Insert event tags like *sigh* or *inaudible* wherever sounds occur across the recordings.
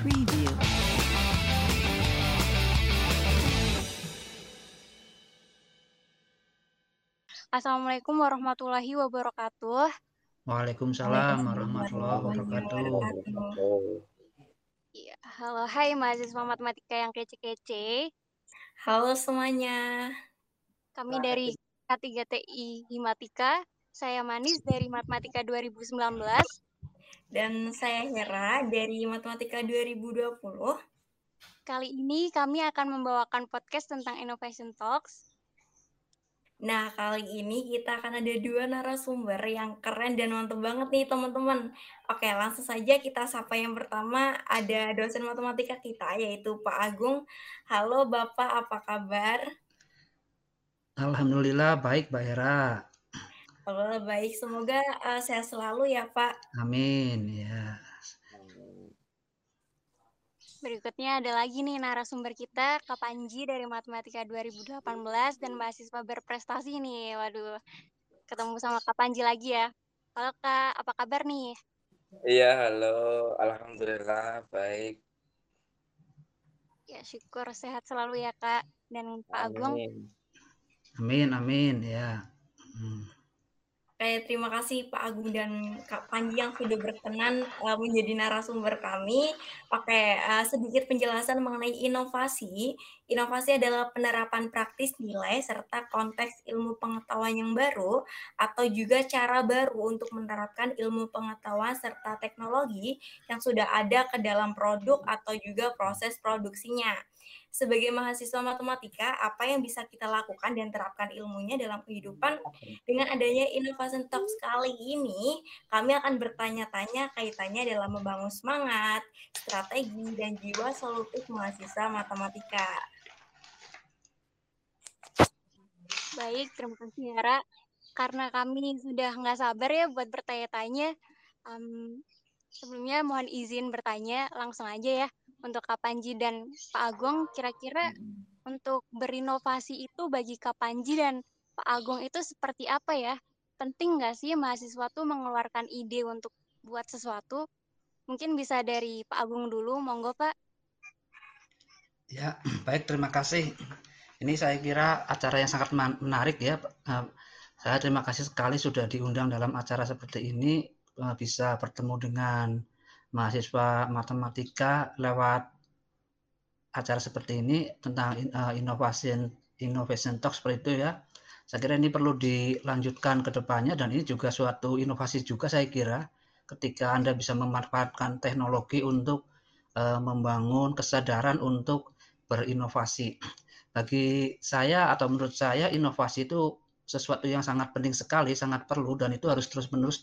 Preview. Assalamualaikum warahmatullahi wabarakatuh. Waalaikumsalam warahmatullahi wabarakatuh. Iya, halo, hai mahasiswa matematika yang kece-kece. Halo semuanya. Kami dari K3TI Himatika. Saya Manis dari Matematika 2019. Dan saya Hera dari Matematika 2020. Kali ini kami akan membawakan podcast tentang Innovation Talks. Nah, kali ini kita akan ada dua narasumber yang keren dan mantep banget nih teman-teman. Oke, langsung saja kita sapa yang pertama ada dosen matematika kita yaitu Pak Agung. Halo Bapak, apa kabar? Alhamdulillah baik Mbak Hera. Halo, baik. Semoga uh, sehat selalu ya Pak. Amin ya. Berikutnya ada lagi nih narasumber kita, Kak Panji dari Matematika 2018 dan mahasiswa berprestasi nih. Waduh, ketemu sama Kak Panji lagi ya. Halo Kak, apa kabar nih? Iya, halo. Alhamdulillah, baik. Ya, syukur sehat selalu ya Kak. Dan Pak Agung, Amin. Amin amin ya. Hmm. Oke, terima kasih Pak Agung dan Kak Panji yang sudah berkenan uh, menjadi narasumber kami. Oke, uh, sedikit penjelasan mengenai inovasi. Inovasi adalah penerapan praktis nilai serta konteks ilmu pengetahuan yang baru atau juga cara baru untuk menerapkan ilmu pengetahuan serta teknologi yang sudah ada ke dalam produk atau juga proses produksinya. Sebagai mahasiswa matematika, apa yang bisa kita lakukan dan terapkan ilmunya dalam kehidupan dengan adanya Innovation Talks kali ini, kami akan bertanya-tanya kaitannya dalam membangun semangat, strategi, dan jiwa solutif mahasiswa matematika. baik, terima kasih Hera. Karena kami sudah nggak sabar ya buat bertanya-tanya. Em, sebelumnya mohon izin bertanya langsung aja ya untuk Kak Panji dan Pak Agung. Kira-kira untuk berinovasi itu bagi Kak Panji dan Pak Agung itu seperti apa ya? Penting nggak sih mahasiswa tuh mengeluarkan ide untuk buat sesuatu? Mungkin bisa dari Pak Agung dulu, monggo Pak. Ya *clears throat* baik terima kasih. Ini saya kira acara yang sangat menarik ya. Eh, Saya terima kasih sekali sudah diundang dalam acara seperti ini eh, bisa bertemu dengan mahasiswa matematika lewat acara seperti ini tentang eh, innovation innovation talk seperti itu ya. Saya kira ini perlu dilanjutkan ke depannya dan ini juga suatu inovasi juga saya kira ketika Anda bisa memanfaatkan teknologi untuk eh, membangun kesadaran untuk berinovasi. Bagi saya atau menurut saya inovasi itu sesuatu yang sangat penting sekali, sangat perlu dan itu harus terus-menerus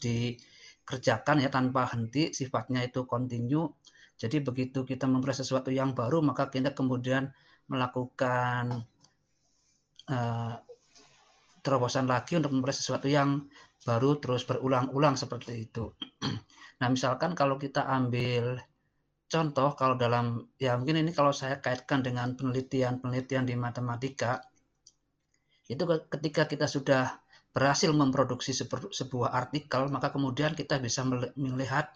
dikerjakan ya tanpa henti, sifatnya itu kontinu. Jadi begitu kita memperoleh sesuatu yang baru, maka kita kemudian melakukan eh, terobosan lagi untuk memperoleh sesuatu yang baru terus berulang-ulang seperti itu. *clears throat* Nah, misalkan kalau kita ambil contoh kalau dalam ya mungkin ini kalau saya kaitkan dengan penelitian-penelitian di matematika itu ke- ketika kita sudah berhasil memproduksi sebuah artikel maka kemudian kita bisa meli- melihat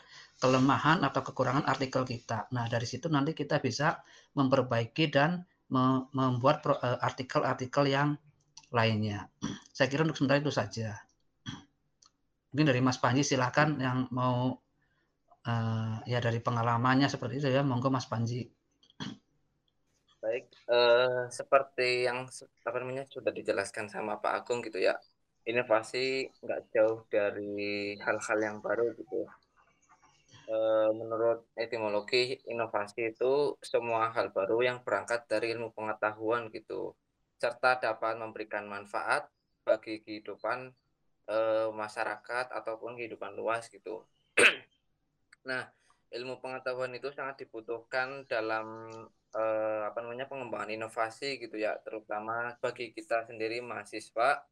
kelemahan atau kekurangan artikel kita. Nah, dari situ nanti kita bisa memperbaiki dan me- membuat eh, artikel-artikel yang lainnya. *clears throat* Saya kira untuk sementara itu saja. Mungkin dari Mas Panji silahkan yang mau eh, ya dari pengalamannya seperti itu ya, monggo Mas Panji. Baik, eh, seperti yang apa namanya sudah dijelaskan sama Pak Agung gitu ya. Inovasi nggak jauh dari hal-hal yang baru gitu. Eh, menurut etimologi, inovasi itu semua hal baru yang berangkat dari ilmu pengetahuan gitu, serta dapat memberikan manfaat bagi kehidupan eh, masyarakat ataupun kehidupan luas gitu. *clears throat* Nah, ilmu pengetahuan itu sangat dibutuhkan dalam eh, apa namanya pengembangan inovasi gitu ya, terutama bagi kita sendiri mahasiswa.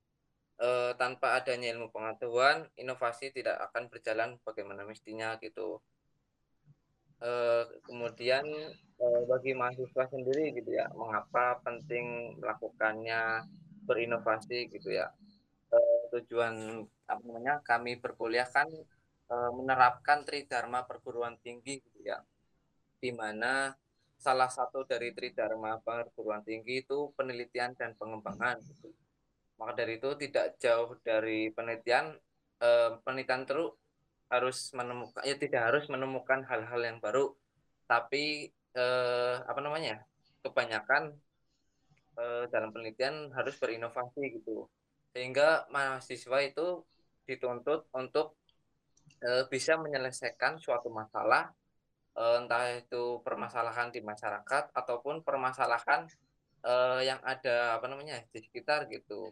Eh, tanpa adanya ilmu pengetahuan, inovasi tidak akan berjalan bagaimana mestinya gitu. Eh, kemudian eh, bagi mahasiswa sendiri gitu ya, mengapa penting melakukannya berinovasi gitu ya. Eh, tujuan apa namanya kami berkuliah kan eh, menerapkan tridharma perguruan tinggi gitu ya. di mana salah satu dari tridharma perguruan tinggi itu penelitian dan pengembangan. Gitu. Maka dari itu tidak jauh dari penelitian, eh, penelitian terus harus menemukan ya tidak harus menemukan hal-hal yang baru, tapi eh, apa namanya kebanyakan eh, dalam penelitian harus berinovasi gitu, sehingga mahasiswa itu dituntut untuk eh, bisa menyelesaikan suatu masalah uh, entah itu permasalahan di masyarakat ataupun permasalahan uh, yang ada apa namanya di sekitar gitu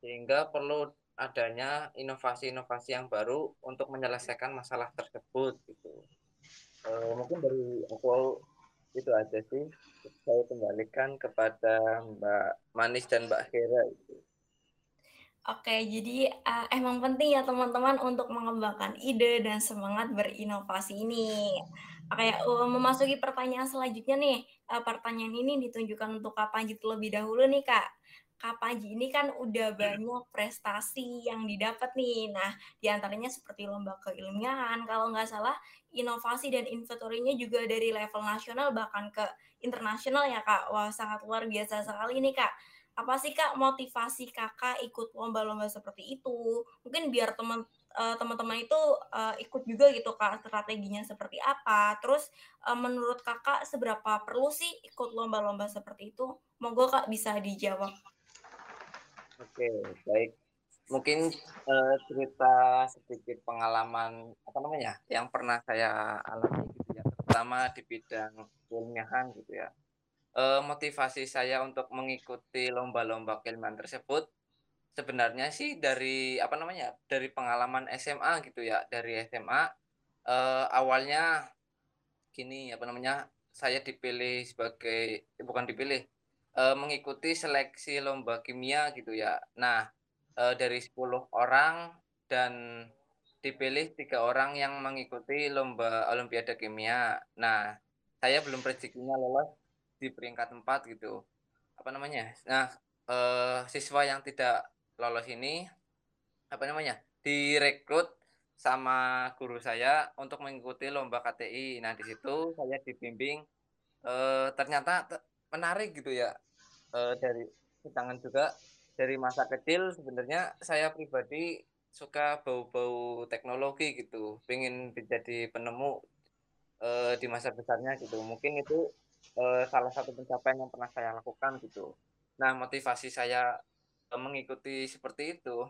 sehingga perlu adanya inovasi-inovasi yang baru untuk menyelesaikan masalah tersebut gitu uh, mungkin dari aku itu aja sih saya kembalikan kepada Mbak Manis dan Mbak Hera itu Oke, jadi uh, emang penting ya teman-teman untuk mengembangkan ide dan semangat berinovasi ini. Kayak uh, memasuki pertanyaan selanjutnya nih, uh, pertanyaan ini ditunjukkan untuk Kak Panji terlebih dahulu nih Kak. Kak Panji ini kan udah banyak prestasi yang didapat nih. Nah, di antaranya seperti lomba keilmiahan, kalau nggak salah inovasi dan inventorinya juga dari level nasional bahkan ke internasional ya Kak. Wah, sangat luar biasa sekali nih Kak. Apa sih kak motivasi kakak ikut lomba-lomba seperti itu? Mungkin biar teman uh, teman-teman itu uh, ikut juga gitu kak strateginya seperti apa. Terus uh, menurut kakak seberapa perlu sih ikut lomba-lomba seperti itu? Monggo kak bisa dijawab oke baik. Mungkin uh, cerita sedikit pengalaman apa namanya yang pernah saya alami gitu ya terutama di bidang ilmiahan gitu ya. Uh, motivasi saya untuk mengikuti lomba-lomba keilmuan tersebut sebenarnya sih dari apa namanya dari pengalaman SMA gitu ya dari SMA uh, eh, awalnya gini apa namanya saya dipilih sebagai bukan dipilih uh, mengikuti seleksi lomba kimia gitu ya. Nah uh, dari 10 orang dan dipilih tiga orang yang mengikuti lomba olimpiade kimia. Nah saya belum rezekinya lolos di peringkat empat gitu. Apa namanya? Nah eh, siswa yang tidak lolos ini apa namanya? Direkrut sama guru saya untuk mengikuti lomba KTI nah di situ saya dibimbing eh, ternyata menarik gitu ya eh, dari tangan juga dari masa kecil sebenarnya saya pribadi suka bau-bau teknologi gitu pengen menjadi penemu eh, di masa besarnya gitu mungkin itu uh, salah satu pencapaian yang pernah saya lakukan gitu. Nah, motivasi saya uh, mengikuti seperti itu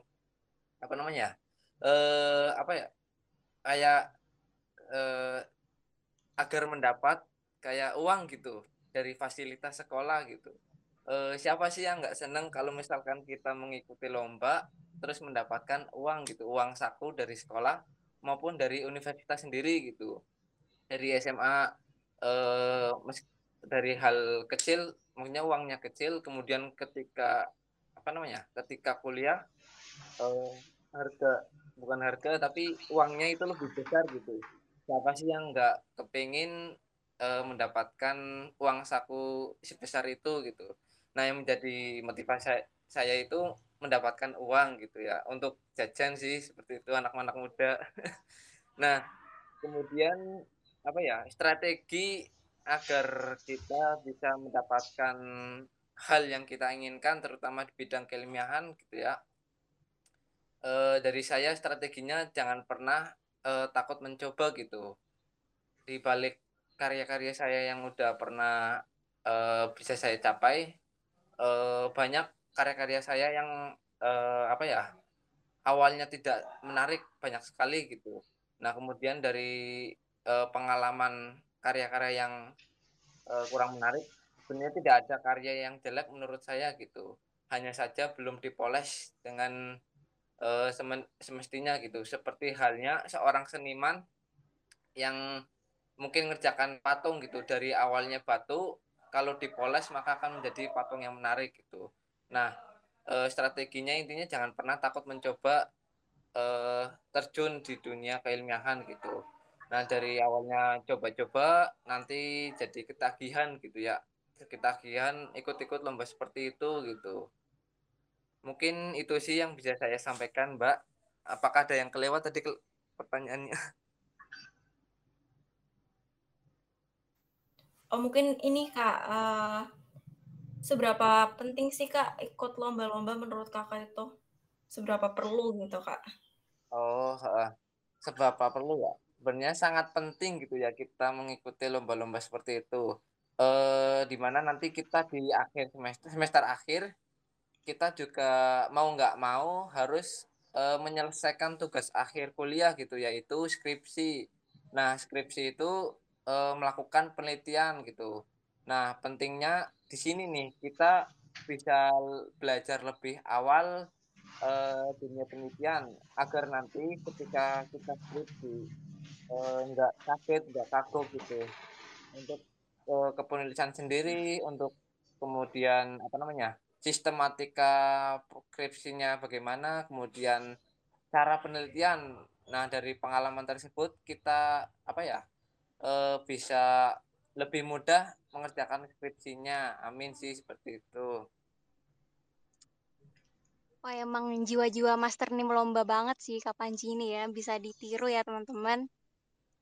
apa namanya? Uh, apa ya? Kayak uh, agar mendapat kayak uang gitu dari fasilitas sekolah gitu. Uh, siapa sih yang nggak seneng kalau misalkan kita mengikuti lomba terus mendapatkan uang gitu, uang saku dari sekolah maupun dari universitas sendiri gitu. Dari SMA eh, dari hal kecil maksudnya uangnya kecil kemudian ketika apa namanya ketika kuliah eh, harga bukan harga tapi uangnya itu lebih besar gitu siapa sih yang nggak kepingin eh, mendapatkan uang saku sebesar itu gitu. Nah yang menjadi motivasi saya, saya itu mendapatkan uang gitu ya. Untuk jajan sih seperti itu anak-anak muda. *laughs* Nah kemudian apa ya strategi agar kita bisa mendapatkan hal yang kita inginkan terutama di bidang keilmiahan gitu ya. E, dari saya strateginya jangan pernah e, takut mencoba gitu. Di balik karya-karya saya yang udah pernah e, bisa saya capai e, banyak karya-karya saya yang e, apa ya awalnya tidak menarik banyak sekali gitu. Nah kemudian dari e, pengalaman karya-karya yang uh, kurang menarik sebenarnya tidak ada karya yang jelek menurut saya gitu. Hanya saja belum dipoles dengan uh, semestinya gitu. Seperti halnya seorang seniman yang mungkin ngerjakan patung gitu dari awalnya batu kalau dipoles maka akan menjadi patung yang menarik gitu nah uh, strateginya intinya jangan pernah takut mencoba uh, terjun di dunia keilmiahan gitu Nah, dari awalnya coba-coba nanti jadi ketagihan gitu ya. Ketagihan ikut-ikut lomba seperti itu gitu. Mungkin itu sih yang bisa saya sampaikan, Mbak. Apakah ada yang kelewat tadi pertanyaannya? *laughs* oh, mungkin ini Kak, uh, seberapa penting sih Kak ikut lomba-lomba menurut Kakak itu? Seberapa perlu gitu Kak? Oh, uh, seberapa perlu ya? Sebenarnya sangat penting gitu ya kita mengikuti lomba-lomba seperti itu. Uh, di mana nanti kita di akhir semester semester akhir kita juga mau nggak mau harus uh, menyelesaikan tugas akhir kuliah gitu yaitu skripsi. Nah, skripsi itu uh, melakukan penelitian gitu. Nah, pentingnya di sini nih kita bisa belajar lebih awal uh, dunia penelitian agar nanti ketika kita skripsi uh, nggak sakit, nggak kaku gitu. Untuk uh, kepenelitian sendiri, untuk kemudian apa namanya sistematika skripsinya bagaimana, kemudian cara penelitian. Nah dari pengalaman tersebut kita apa ya uh, bisa lebih mudah mengerjakan skripsinya. Amin sih seperti itu. Wah emang jiwa-jiwa master nih lomba banget sih Kak Panji ini ya. Bisa ditiru ya teman-teman.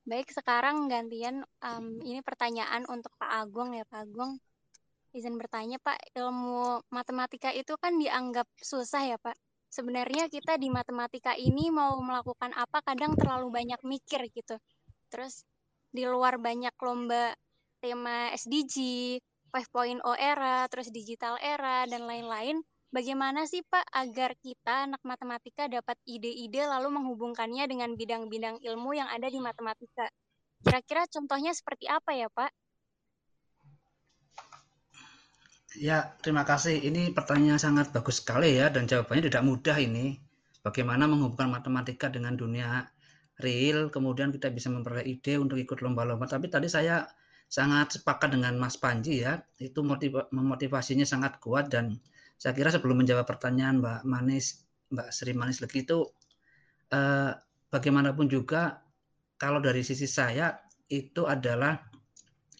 Baik sekarang gantian um, ini pertanyaan untuk Pak Agung ya Pak Agung. Izin bertanya Pak, ilmu matematika itu kan dianggap susah ya Pak. Sebenarnya kita di matematika ini mau melakukan apa kadang terlalu banyak mikir gitu. Terus di luar banyak lomba tema SDG, 5.0 era, terus digital era, dan lain-lain, bagaimana sih Pak agar kita anak matematika dapat ide-ide lalu menghubungkannya dengan bidang-bidang ilmu yang ada di matematika? Kira-kira contohnya seperti apa ya Pak? Ya, terima kasih. Ini pertanyaan sangat bagus sekali ya, dan jawabannya tidak mudah ini. Bagaimana menghubungkan matematika dengan dunia real, kemudian kita bisa memperoleh ide untuk ikut lomba-lomba. Tapi tadi saya sangat sepakat dengan Mas Panji ya, itu memotivasinya sangat kuat dan saya kira sebelum menjawab pertanyaan Mbak Manis, Mbak Sri Manis lagi itu eh, bagaimanapun juga kalau dari sisi saya itu adalah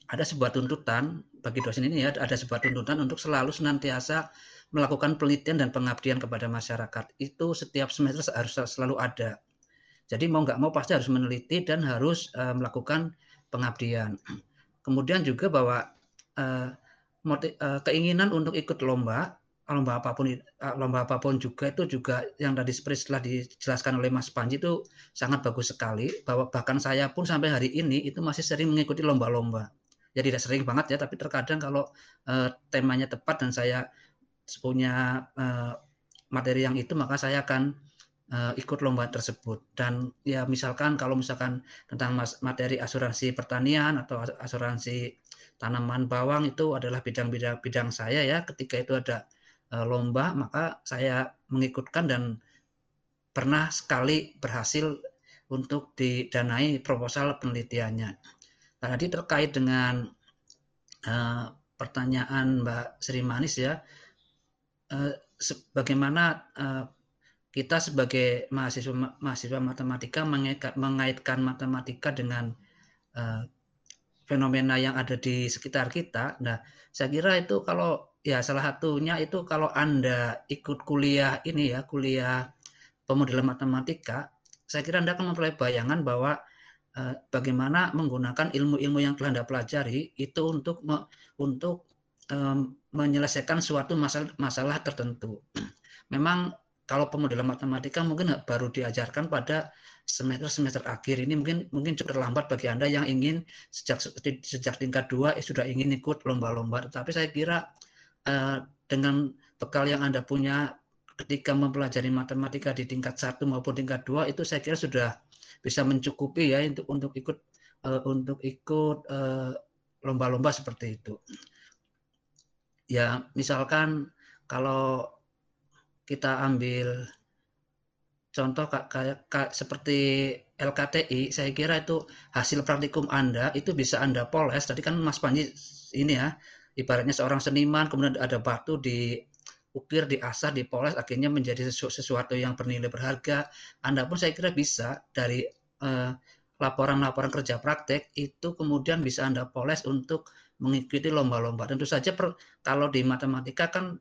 ada sebuah tuntutan bagi dosen ini ya, ada sebuah tuntutan untuk selalu senantiasa melakukan penelitian dan pengabdian kepada masyarakat. Itu setiap semester harus selalu ada jadi mau nggak mau pasti harus meneliti dan harus uh, melakukan pengabdian. *clears throat* Kemudian juga bahwa uh, motiv, uh, keinginan untuk ikut lomba, lomba apa pun lomba apa pun juga itu juga yang tadi seperti setelah dijelaskan oleh Mas Panji itu sangat bagus sekali bahwa bahkan saya pun sampai hari ini itu masih sering mengikuti lomba-lomba. Ya tidak sering banget ya, tapi terkadang kalau uh, temanya tepat dan saya punya uh, materi yang itu maka saya akan uh, ikut lomba tersebut dan ya misalkan kalau misalkan tentang materi asuransi pertanian atau asuransi tanaman bawang itu adalah bidang-bidang bidang saya ya ketika itu ada uh, lomba maka saya mengikutkan dan pernah sekali berhasil untuk didanai proposal penelitiannya. Nah, tadi terkait dengan uh, pertanyaan Mbak Sri Manis ya, uh, bagaimana uh, kita sebagai mahasiswa mahasiswa matematika mengaitkan matematika dengan uh, fenomena yang ada di sekitar kita. Nah, saya kira itu kalau ya salah satunya itu kalau Anda ikut kuliah ini ya, kuliah pemodelan matematika, saya kira Anda akan memperoleh bayangan bahwa uh, bagaimana menggunakan ilmu-ilmu yang telah Anda pelajari itu untuk me, untuk um, menyelesaikan suatu masalah masalah tertentu. *clears throat* Memang kalau pemodelan matematika mungkin baru diajarkan pada semester-semester akhir ini mungkin mungkin cukup terlambat bagi Anda yang ingin sejak sejak tingkat dua eh, sudah ingin ikut lomba-lomba. Tetapi saya kira uh, dengan bekal yang Anda punya ketika mempelajari matematika di tingkat satu maupun tingkat dua itu saya kira sudah bisa mencukupi ya untuk untuk ikut uh, untuk ikut lomba-lomba uh, seperti itu. Ya, misalkan kalau kita ambil contoh kayak seperti LKTI, saya kira itu hasil praktikum Anda itu bisa Anda poles. Tadi kan Mas Panji ini ya, ibaratnya seorang seniman, kemudian ada batu di ukir, diasah, dipoles, akhirnya menjadi sesuatu yang bernilai berharga. Anda pun saya kira bisa dari laporan laporan-laporan kerja praktek itu kemudian bisa Anda poles untuk mengikuti lomba-lomba. Tentu saja per, kalau di matematika kan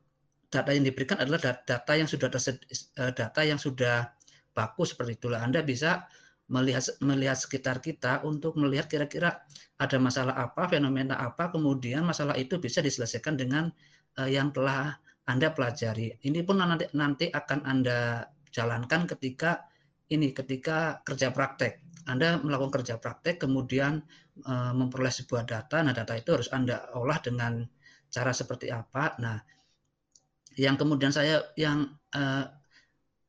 data yang diberikan adalah data yang sudah eh, data yang sudah baku seperti itulah Anda bisa melihat melihat sekitar kita untuk melihat kira-kira ada masalah apa, fenomena apa, kemudian masalah itu bisa diselesaikan dengan uh, yang telah Anda pelajari. Ini pun nanti nanti akan Anda jalankan ketika ini ketika kerja praktek. Anda melakukan kerja praktek kemudian uh, memperoleh sebuah data, nah data itu harus Anda olah dengan cara seperti apa. Nah, yang kemudian saya yang uh,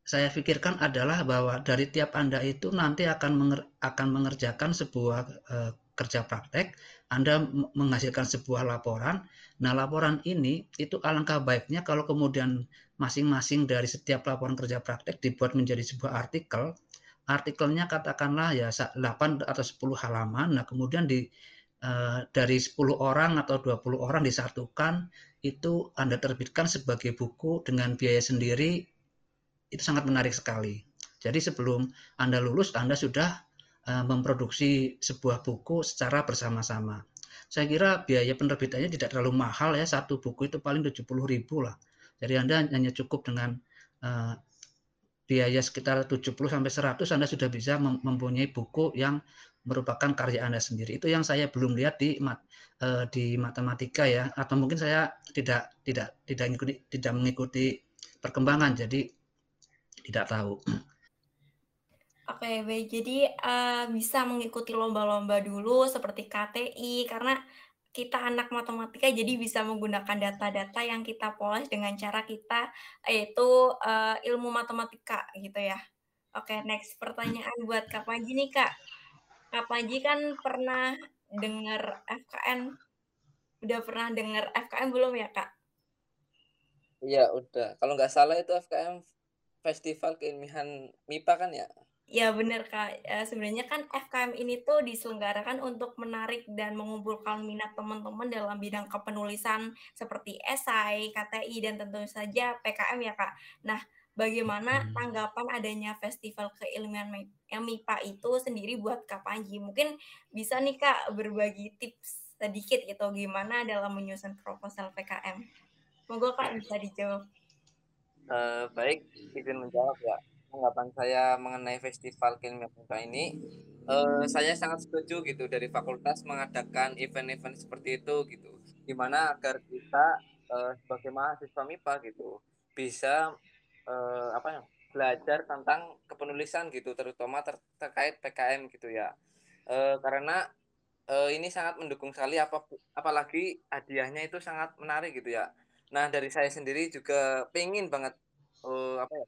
saya pikirkan adalah bahwa dari tiap Anda itu nanti akan menger, akan mengerjakan sebuah uh, kerja praktek, Anda menghasilkan sebuah laporan. Nah, laporan ini itu alangkah baiknya kalau kemudian masing-masing dari setiap laporan kerja praktek dibuat menjadi sebuah artikel. Artikelnya katakanlah ya 8 atau 10 halaman. Nah, kemudian di uh, dari 10 orang atau 20 orang disatukan itu Anda terbitkan sebagai buku dengan biaya sendiri itu sangat menarik sekali. Jadi sebelum Anda lulus, Anda sudah uh, memproduksi sebuah buku secara bersama-sama. Saya kira biaya penerbitannya tidak terlalu mahal ya, satu buku itu paling 70 ribu lah. Jadi Anda hanya cukup dengan uh, biaya sekitar 70 sampai 100 Anda sudah bisa mempunyai buku yang merupakan karya Anda sendiri. Itu yang saya belum lihat di mat, uh, di matematika ya atau mungkin saya tidak tidak tidak mengikuti tidak mengikuti perkembangan. Jadi tidak tahu. Oke, baik. Jadi uh, bisa mengikuti lomba-lomba dulu seperti KTI karena kita anak matematika jadi bisa menggunakan data-data yang kita poles dengan cara kita yaitu uh, ilmu matematika gitu ya. Oke, next pertanyaan buat Kak Panji nih Kak. Kak Panji kan pernah dengar FKN udah pernah dengar FKM belum ya Kak? Iya udah. Kalau nggak salah itu FKM Festival Keilmihan MIPA kan ya? Ya benar Kak, e, sebenarnya kan FKM ini tuh diselenggarakan untuk menarik dan mengumpulkan minat teman-teman dalam bidang kepenulisan seperti esai, KTI, dan tentu saja PKM ya Kak. Nah, bagaimana hmm. tanggapan adanya festival keilmian MIPA itu sendiri buat Kak Panji? Mungkin bisa nih Kak berbagi tips sedikit gitu gimana dalam menyusun proposal PKM. Semoga Kak bisa dijawab. Uh, baik, izin menjawab ya. Tanggapan saya mengenai festival Kilmiah Muda ini, uh, saya sangat setuju gitu dari fakultas mengadakan event-event seperti itu gitu. Gimana agar kita uh, sebagai mahasiswa MIPA gitu bisa uh, apa ya belajar tentang kepenulisan gitu, terutama ter terkait PKM gitu ya. Uh, karena uh, ini sangat mendukung sekali apa apalagi hadiahnya itu sangat menarik gitu ya Nah, dari saya sendiri juga pengen banget uh, apa ya?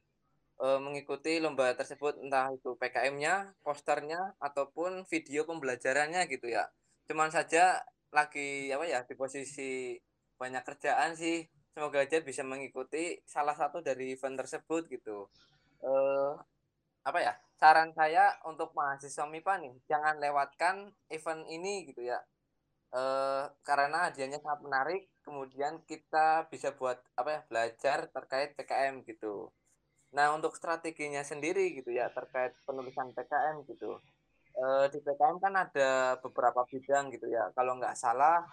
Uh, mengikuti lomba tersebut entah itu PKM-nya, posternya ataupun video pembelajarannya gitu ya. Cuman saja lagi apa ya di posisi banyak kerjaan sih. Semoga aja bisa mengikuti salah satu dari event tersebut gitu. Uh, apa ya? Saran saya untuk mahasiswa MIPA nih, jangan lewatkan event ini gitu ya. Uh, karena hadiahnya sangat menarik kemudian kita bisa buat apa ya belajar terkait PKM gitu. Nah untuk strateginya sendiri gitu ya terkait penulisan PKM gitu. E, di PKM kan ada beberapa bidang gitu ya. Kalau nggak salah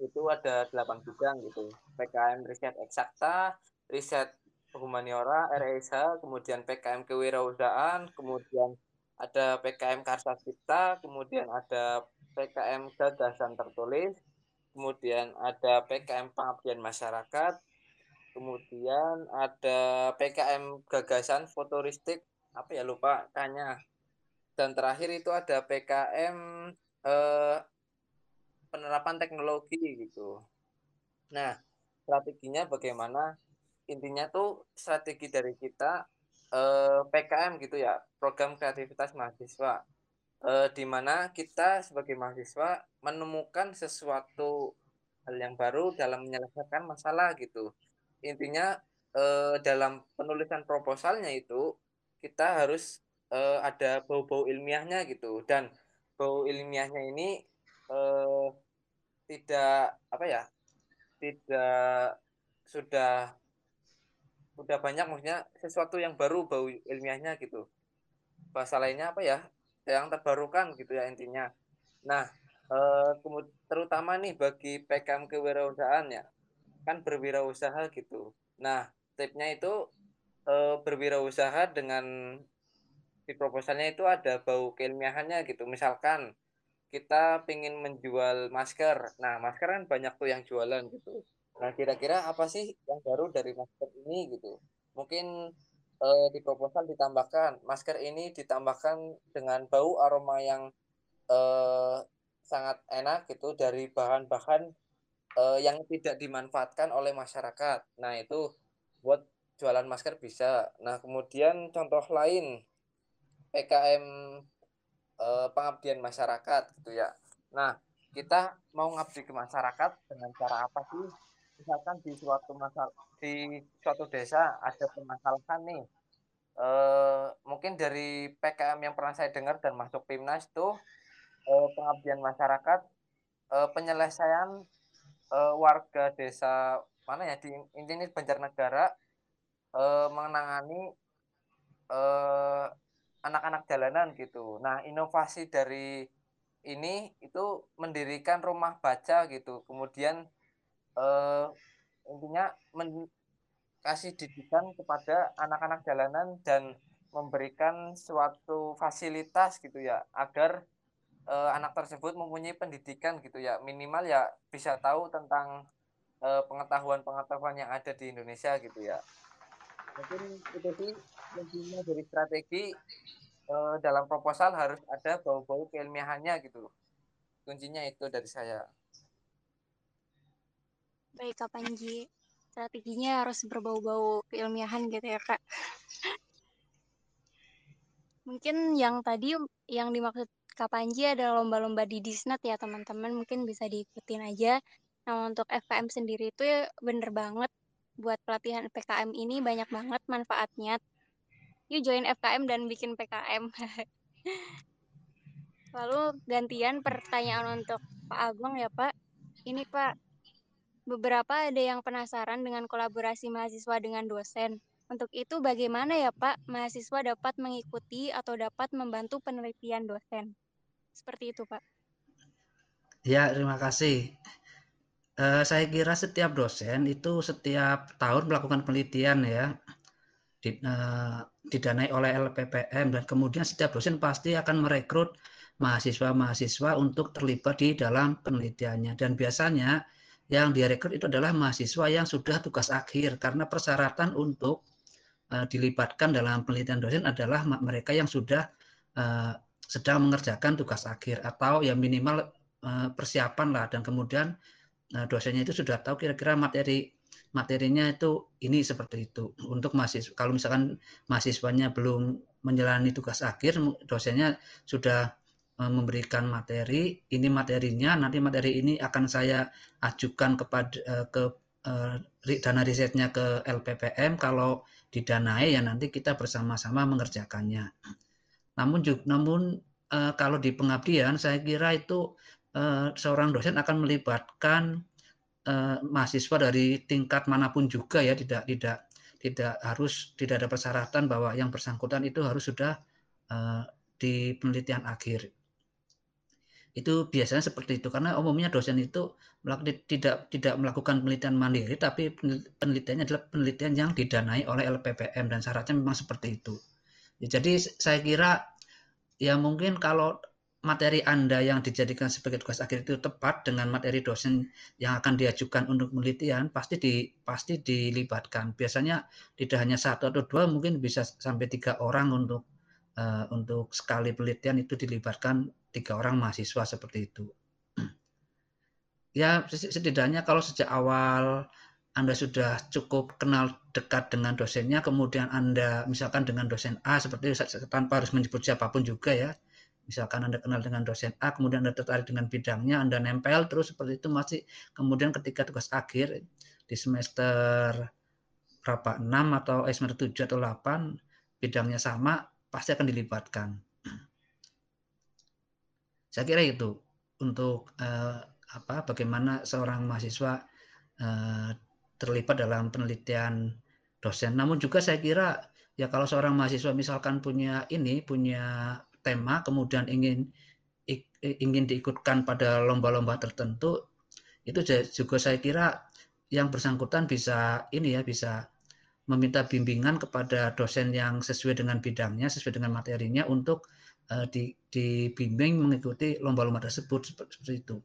itu ada delapan bidang gitu. PKM riset eksakta, riset humaniora, RSH, kemudian PKM kewirausahaan, kemudian ada PKM karsa cipta, kemudian ada PKM gagasan tertulis, kemudian ada PKM pengabdian masyarakat, kemudian ada PKM gagasan futuristik, apa ya lupa kayaknya. Dan terakhir itu ada PKM eh, penerapan teknologi gitu. Nah, strateginya bagaimana? Intinya tuh strategi dari kita eh, PKM gitu ya, program kreativitas mahasiswa eh, di mana kita sebagai mahasiswa menemukan sesuatu hal yang baru dalam menyelesaikan masalah gitu. Intinya eh, dalam penulisan proposalnya itu kita harus eh, ada bau-bau ilmiahnya gitu dan bau ilmiahnya ini eh, tidak apa ya tidak sudah sudah banyak maksudnya sesuatu yang baru bau ilmiahnya gitu bahasa lainnya apa ya yang terbarukan gitu ya intinya. Nah, eh, terutama nih bagi PKM kewirausahaan ya, kan berwirausaha gitu. Nah, tipnya itu eh, berwirausaha dengan di proposalnya itu ada bau keilmiahannya gitu. Misalkan kita ingin menjual masker. Nah, masker kan banyak tuh yang jualan gitu. Nah, kira-kira apa sih yang baru dari masker ini gitu? Mungkin eh, di proposal ditambahkan masker ini ditambahkan dengan bau aroma yang eh, sangat enak gitu dari bahan-bahan eh, yang tidak dimanfaatkan oleh masyarakat. Nah, itu buat jualan masker bisa. Nah, kemudian contoh lain PKM eh, pengabdian masyarakat gitu ya. Nah, kita mau ngabdi ke masyarakat dengan cara apa sih? Misalkan di suatu masal di suatu desa ada permasalahan nih. Eh, mungkin dari PKM yang pernah saya dengar dan masuk Pimnas tuh eh, pengabdian masyarakat eh, penyelesaian uh, warga desa mana ya di ini Banjarnegara uh, menangani uh, anak-anak jalanan gitu. Nah, inovasi dari ini itu mendirikan rumah baca gitu. Kemudian uh, intinya men kasih didikan kepada anak-anak jalanan dan memberikan suatu fasilitas gitu ya agar uh, anak tersebut mempunyai pendidikan gitu ya minimal ya bisa tahu tentang pengetahuan-pengetahuan uh, yang ada di Indonesia gitu ya mungkin itu sih kuncinya dari strategi uh, dalam proposal harus ada bau-bau keilmiahannya gitu kuncinya itu dari saya. Baik Kak Panji. Strateginya harus berbau-bau keilmiahan gitu ya Kak. Mungkin yang tadi yang dimaksud Kak Panji ada lomba-lomba di Disnet ya teman-teman. Mungkin bisa diikutin aja. Nah untuk FKM sendiri itu ya bener banget. Buat pelatihan PKM ini banyak banget manfaatnya. Yuk join FKM dan bikin PKM. *laughs* Lalu gantian pertanyaan untuk Pak Agung ya Pak. Ini Pak, beberapa ada yang penasaran dengan kolaborasi mahasiswa dengan dosen. Untuk itu bagaimana ya Pak mahasiswa dapat mengikuti atau dapat membantu penelitian dosen? Seperti itu, Pak. Ya, terima kasih. Uh, saya kira setiap dosen itu setiap tahun melakukan penelitian ya, uh, didanai oleh LPPM dan kemudian setiap dosen pasti akan merekrut mahasiswa-mahasiswa untuk terlibat di dalam penelitiannya. Dan biasanya yang direkrut itu adalah mahasiswa yang sudah tugas akhir karena persyaratan untuk uh, dilibatkan dalam penelitian dosen adalah mereka yang sudah uh, sedang mengerjakan tugas akhir atau ya minimal persiapan lah. Dan kemudian uh, dosennya itu sudah tahu kira-kira materi materinya itu ini seperti itu. Untuk mahasiswa kalau misalkan mahasiswanya belum menjalani tugas akhir dosennya sudah uh, memberikan materi ini materinya nanti materi ini akan saya ajukan kepada uh, ke uh, dana risetnya ke LPPM kalau didanai ya nanti kita bersama-sama mengerjakannya. Namun juga, namun kalau di pengabdian saya kira itu seorang dosen akan melibatkan uh, mahasiswa dari tingkat mana pun juga ya tidak tidak tidak harus tidak ada persyaratan bahwa yang bersangkutan itu harus sudah uh, di penelitian akhir. Itu biasanya seperti itu karena umumnya dosen itu tidak tidak melakukan penelitian mandiri tapi penelitiannya adalah penelitian yang didanai oleh LPPM dan syaratnya memang seperti itu. Ya, jadi saya kira ya mungkin kalau materi Anda yang dijadikan sebagai tugas akhir itu tepat dengan materi dosen yang akan diajukan untuk penelitian, pasti di pasti dilibatkan. Biasanya tidak hanya satu atau dua, mungkin bisa sampai tiga orang untuk uh, untuk sekali penelitian itu dilibatkan tiga orang mahasiswa seperti itu. *clears throat* Ya setidaknya kalau sejak awal anda sudah cukup kenal dekat dengan dosennya, kemudian Anda misalkan dengan dosen A seperti itu tanpa harus menyebut siapa pun juga ya. Misalkan Anda kenal dengan dosen A, kemudian Anda tertarik dengan bidangnya, Anda nempel terus seperti itu masih kemudian ketika tugas akhir di semester berapa 6 atau eh, semester 7 atau 8 bidangnya sama pasti akan dilibatkan. Saya kira itu untuk eh, apa bagaimana seorang mahasiswa eh, terlibat dalam penelitian dosen. Namun juga saya kira ya kalau seorang mahasiswa misalkan punya ini punya tema kemudian ingin ingin diikutkan pada lomba-lomba tertentu itu juga saya kira yang bersangkutan bisa ini ya bisa meminta bimbingan kepada dosen yang sesuai dengan bidangnya, sesuai dengan materinya untuk uh, di, dibimbing mengikuti lomba-lomba tersebut seperti itu.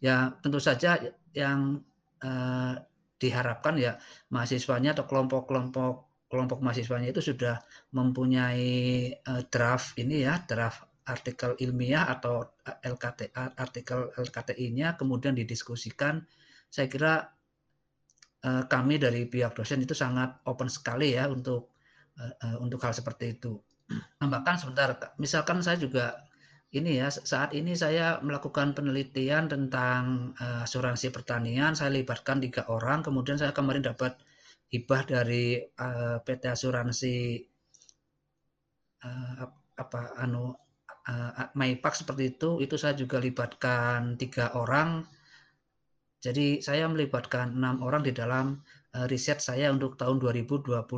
Ya tentu saja yang uh, diharapkan ya mahasiswanya atau kelompok-kelompok kelompok mahasiswanya itu sudah mempunyai uh, draft ini ya draft artikel ilmiah atau LKT artikel LKTI-nya kemudian didiskusikan. Saya kira uh, kami dari pihak dosen itu sangat open sekali ya untuk uh, untuk hal seperti itu. Bahkan sebentar misalkan saya juga ini ya saat ini saya melakukan penelitian tentang asuransi pertanian saya libatkan tiga orang kemudian saya kemarin dapat hibah dari uh, PT asuransi uh, apa anu uh, Maipak seperti itu itu saya juga libatkan tiga orang. Jadi saya melibatkan enam orang di dalam uh, riset saya untuk tahun 2021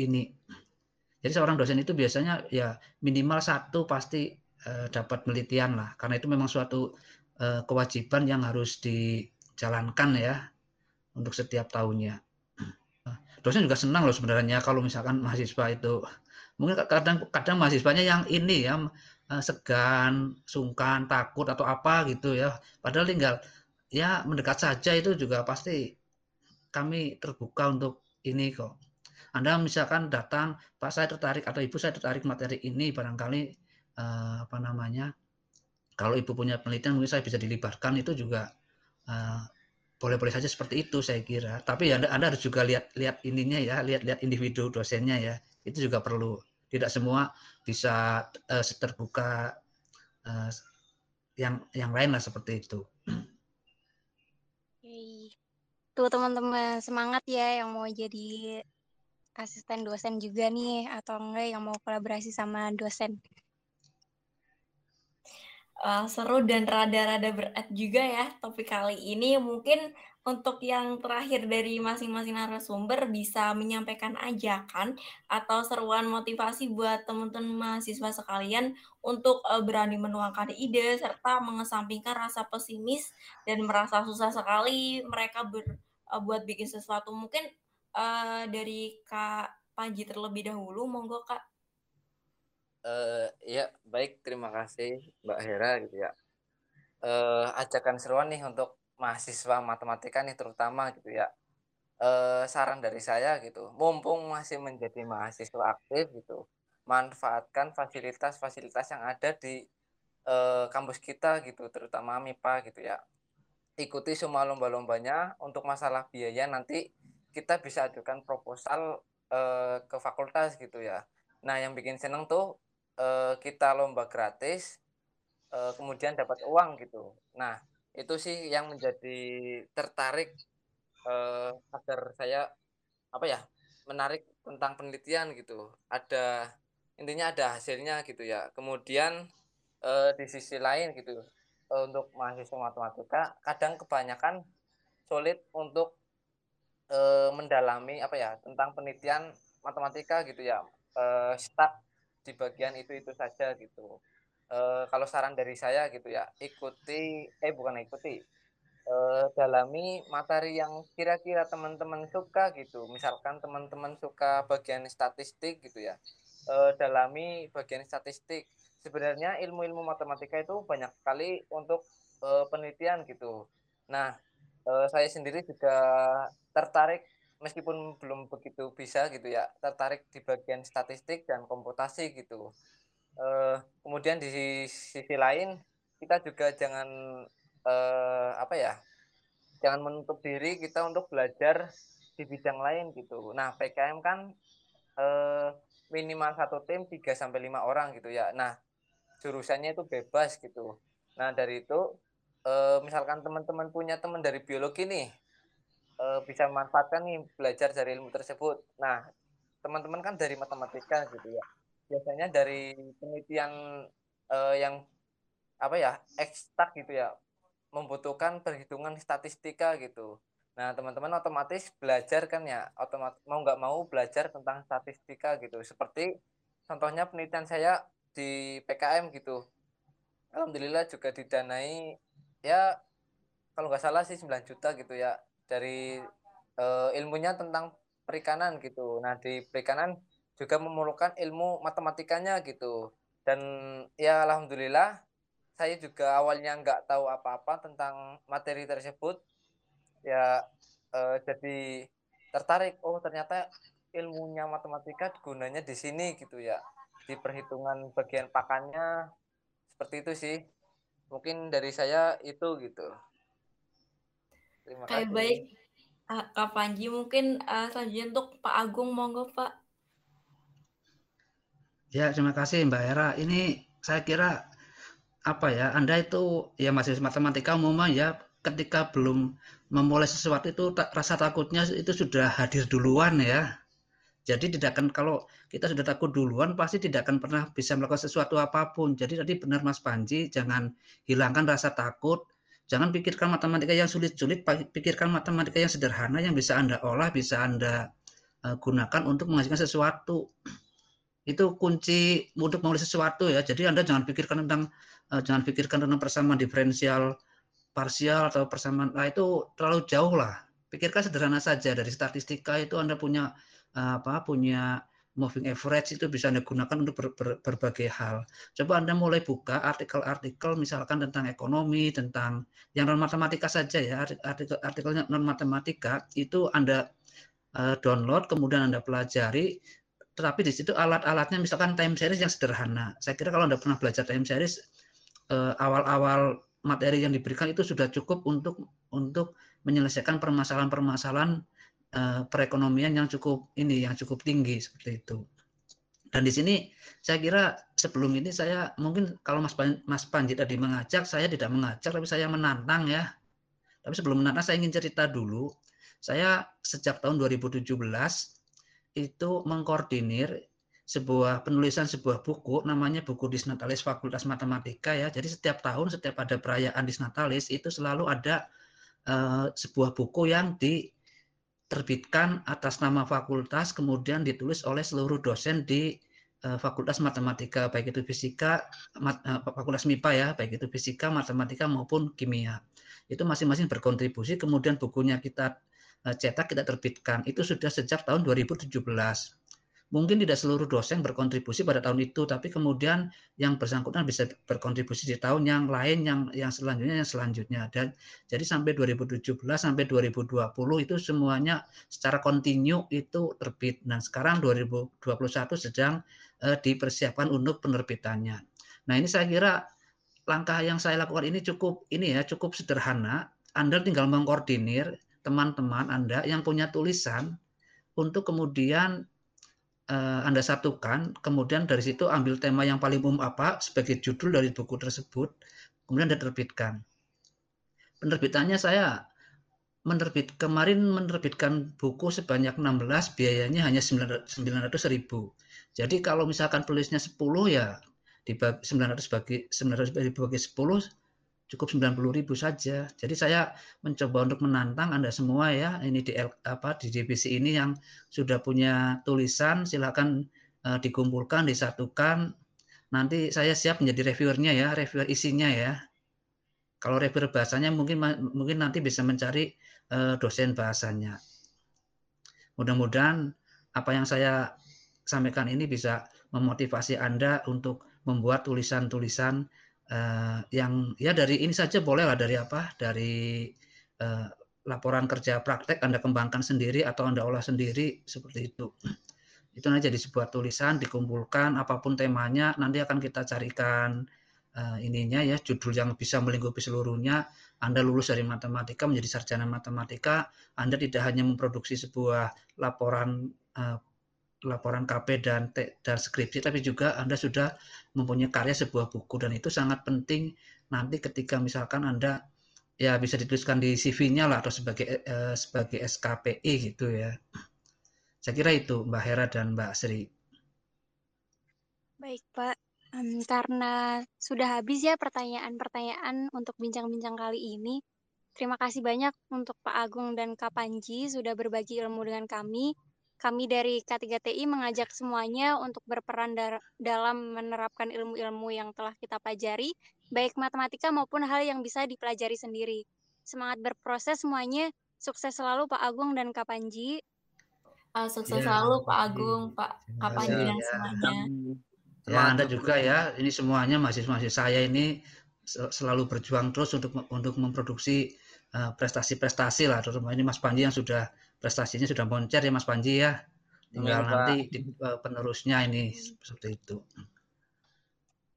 ini. Jadi seorang dosen itu biasanya ya minimal satu pasti uh, dapat penelitian lah. Karena itu memang suatu uh, kewajiban yang harus dijalankan ya untuk setiap tahunnya dosen juga senang loh sebenarnya kalau misalkan mahasiswa itu mungkin kadang kadang mahasiswanya yang ini ya eh, segan, sungkan, takut atau apa gitu ya. Padahal tinggal ya mendekat saja itu juga pasti kami terbuka untuk ini kok. Anda misalkan datang, Pak saya tertarik atau Ibu saya tertarik materi ini barangkali eh, apa namanya? Kalau Ibu punya penelitian mungkin saya bisa dilibatkan itu juga eh, boleh-boleh saja seperti itu saya kira. Tapi ya anda, anda harus juga lihat lihat ininya ya, lihat-lihat individu dosennya ya. Itu juga perlu. Tidak semua bisa uh, terbuka uh, yang yang lain lah seperti itu. Tuh teman-teman semangat ya yang mau jadi asisten dosen juga nih atau enggak yang mau kolaborasi sama dosen uh, seru dan rada-rada berat juga ya topik kali ini. Mungkin untuk yang terakhir dari masing-masing narasumber bisa menyampaikan ajakan atau seruan motivasi buat teman-teman mahasiswa sekalian untuk uh, berani menuangkan ide serta mengesampingkan rasa pesimis dan merasa susah sekali mereka ber, uh, buat bikin sesuatu. Mungkin uh, dari Kak Panji terlebih dahulu, monggo Kak. Uh, ya baik terima kasih Mbak Hera gitu ya. Uh, ajakan seruan nih untuk mahasiswa matematika nih terutama gitu ya. Uh, saran dari saya gitu, mumpung masih menjadi mahasiswa aktif gitu, manfaatkan fasilitas-fasilitas yang ada di uh, kampus kita gitu, terutama MIPA gitu ya. Ikuti semua lomba-lombanya untuk masalah biaya nanti kita bisa ajukan proposal uh, ke fakultas gitu ya. Nah, yang bikin seneng tuh uh, kita lomba gratis uh, kemudian dapat uang gitu. Nah itu sih yang menjadi tertarik uh, agar saya apa ya menarik tentang penelitian gitu. Ada intinya ada hasilnya gitu ya. Kemudian uh, di sisi lain gitu uh, untuk mahasiswa matematika kadang kebanyakan sulit untuk mendalami apa ya tentang penelitian matematika gitu ya. Stuck di bagian itu itu saja gitu. E, kalau saran dari saya gitu ya ikuti eh bukan ikuti e, dalami materi yang kira-kira teman-teman suka gitu. Misalkan teman-teman suka bagian statistik gitu ya. E, dalami bagian statistik. Sebenarnya ilmu-ilmu matematika itu banyak sekali untuk penelitian gitu. Nah saya sendiri juga tertarik meskipun belum begitu bisa gitu ya tertarik di bagian statistik dan komputasi gitu. Uh, kemudian di sisi lain kita juga jangan uh, apa ya jangan menutup diri kita untuk belajar di bidang lain gitu. Nah PKM kan uh, minimal satu tim 3 sampai lima orang gitu ya. Nah jurusannya itu bebas gitu. Nah dari itu uh, misalkan teman-teman punya teman dari biologi nih uh, bisa memanfaatkan nih belajar dari ilmu tersebut. Nah, teman-teman kan dari matematika gitu ya. Biasanya dari penelitian uh, yang apa ya ekstak gitu ya, membutuhkan perhitungan statistika gitu. Nah, teman-teman otomatis belajar kan ya, otomatis mau nggak mau belajar tentang statistika gitu. Seperti contohnya penelitian saya di PKM gitu. Alhamdulillah juga didanai ya kalau nggak salah sih 9 juta gitu ya dari uh, ilmunya tentang perikanan gitu. Nah, di perikanan juga memerlukan ilmu matematikanya gitu. Dan ya alhamdulillah saya juga awalnya nggak tahu apa-apa tentang materi tersebut. Ya eh, jadi tertarik. Oh ternyata ilmunya matematika gunanya di sini gitu ya. Di perhitungan bagian pakannya seperti itu sih. Mungkin dari saya itu gitu. Terima Kayak kasih. baik. Kak Panji mungkin uh, selanjutnya untuk Pak Agung monggo Pak. Ya, terima kasih Mbak Era. Ini saya kira apa ya? Anda itu ya masih matematika umumnya ya ketika belum memulai sesuatu itu tak, rasa takutnya itu sudah hadir duluan ya. Jadi tidak akan kalau kita sudah takut duluan pasti tidak akan pernah bisa melakukan sesuatu apa pun. Jadi tadi benar Mas Panji, jangan hilangkan rasa takut, jangan pikirkan matematika yang sulit-sulit, pikirkan matematika yang sederhana yang bisa Anda olah, bisa Anda uh, gunakan untuk menghasilkan sesuatu itu kunci untuk menulis sesuatu ya. Jadi Anda jangan pikirkan tentang uh, jangan pikirkan tentang persamaan diferensial parsial atau persamaan nah itu terlalu jauh lah. Pikirkan sederhana saja dari statistika itu Anda punya uh, apa punya moving average itu bisa Anda gunakan untuk ber, ber, berbagai hal. Coba Anda mulai buka artikel-artikel misalkan tentang ekonomi, tentang yang non matematika saja ya, artikel-artikelnya non matematika itu Anda uh, download kemudian Anda pelajari tetapi di situ alat-alatnya misalkan time series yang sederhana. Saya kira kalau Anda pernah belajar time series eh, awal-awal materi yang diberikan itu sudah cukup untuk untuk menyelesaikan permasalahan-permasalahan eh, perekonomian yang cukup ini yang cukup tinggi seperti itu. Dan di sini saya kira sebelum ini saya mungkin kalau Mas Pan, Mas Panji tadi mengajak, saya tidak mengajak tapi saya menantang ya. Tapi sebelum menantang saya ingin cerita dulu. Saya sejak tahun 2017 itu mengkoordinir sebuah penulisan sebuah buku namanya buku Disnatalis Fakultas Matematika ya. Jadi setiap tahun setiap ada perayaan Disnatalis itu selalu ada uh, sebuah buku yang diterbitkan atas nama fakultas kemudian ditulis oleh seluruh dosen di uh, Fakultas Matematika baik itu fisika uh, Fakultas MIPA ya, baik itu fisika, matematika maupun kimia. Itu masing-masing berkontribusi kemudian bukunya kita Eh, cetak kita terbitkan itu sudah sejak tahun 2017. Mungkin tidak seluruh dosen berkontribusi pada tahun itu, tapi kemudian yang bersangkutan bisa berkontribusi di tahun yang lain, yang yang selanjutnya, yang selanjutnya. Dan jadi sampai 2017 sampai 2020 itu semuanya secara kontinu itu terbit. Nah sekarang 2021 sedang eh, dipersiapkan untuk penerbitannya. Nah ini saya kira langkah yang saya lakukan ini cukup ini ya cukup sederhana. Anda tinggal mengkoordinir teman-teman Anda yang punya tulisan untuk kemudian uh, Anda satukan, kemudian dari situ ambil tema yang paling umum apa sebagai judul dari buku tersebut, kemudian Anda terbitkan. Penerbitannya saya menerbit kemarin menerbitkan buku sebanyak 16 biayanya hanya 900 ribu. Jadi kalau misalkan tulisnya 10 ya dibagi 900 bagi 900 bagi 10 cukup 90 ribu saja. Jadi saya mencoba untuk menantang Anda semua ya, ini di apa di divisi ini yang sudah punya tulisan silakan uh, dikumpulkan, disatukan. Nanti saya siap menjadi reviewernya ya, reviewer isinya ya. Kalau reviewer bahasanya mungkin mungkin nanti bisa mencari uh, dosen bahasanya. Mudah-mudahan apa yang saya sampaikan ini bisa memotivasi Anda untuk membuat tulisan-tulisan uh, yang ya dari ini saja boleh lah dari apa dari uh, laporan kerja praktek Anda kembangkan sendiri atau Anda olah sendiri seperti itu. Itu nanti jadi sebuah tulisan dikumpulkan apa pun temanya nanti akan kita carikan uh, ininya ya judul yang bisa melingkupi seluruhnya. Anda lulus dari matematika menjadi sarjana matematika, Anda tidak hanya memproduksi sebuah laporan uh, laporan KP dan dan skripsi tapi juga Anda sudah mempunyai karya sebuah buku dan itu sangat penting nanti ketika misalkan Anda ya bisa dituliskan di CV-nya lah atau sebagai eh, sebagai SKPI gitu ya. Saya kira itu Mbak Hera dan Mbak Sri. Baik Pak, um, karena sudah habis ya pertanyaan-pertanyaan untuk bincang-bincang kali ini. Terima kasih banyak untuk Pak Agung dan Kak Panji sudah berbagi ilmu dengan kami. Kami dari K3TI mengajak semuanya untuk berperan dalam menerapkan ilmu-ilmu yang telah kita pelajari, baik matematika maupun hal yang bisa dipelajari sendiri. Semangat berproses semuanya, sukses selalu Pak Agung dan Kak Panji. Uh, sukses Ya, selalu Pak. Agung, Pak Kak Terima Panji kasih dan ya. semuanya. Ya, Semangat Anda juga ya. Ini semuanya mahasiswa-mahasiswa saya ini se- selalu berjuang terus untuk untuk memproduksi prestasi-prestasi lah. Terutama ini Mas Panji yang sudah prestasinya sudah moncer ya Mas Panji ya. Tinggal nanti di, eh, penerusnya ini seperti itu.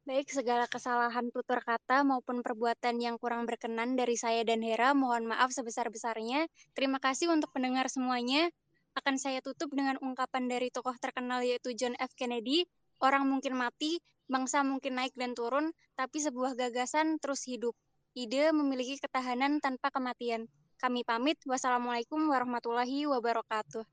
Baik, segala kesalahan tutur kata maupun perbuatan yang kurang berkenan dari saya dan Hera, mohon maaf sebesar-besarnya. Terima kasih untuk pendengar semuanya. Akan saya tutup dengan ungkapan dari tokoh terkenal yaitu John F. Kennedy, orang mungkin mati, bangsa mungkin naik dan turun, tapi sebuah gagasan terus hidup. Ide memiliki ketahanan tanpa kematian. Kami pamit. Wassalamualaikum warahmatullahi wabarakatuh.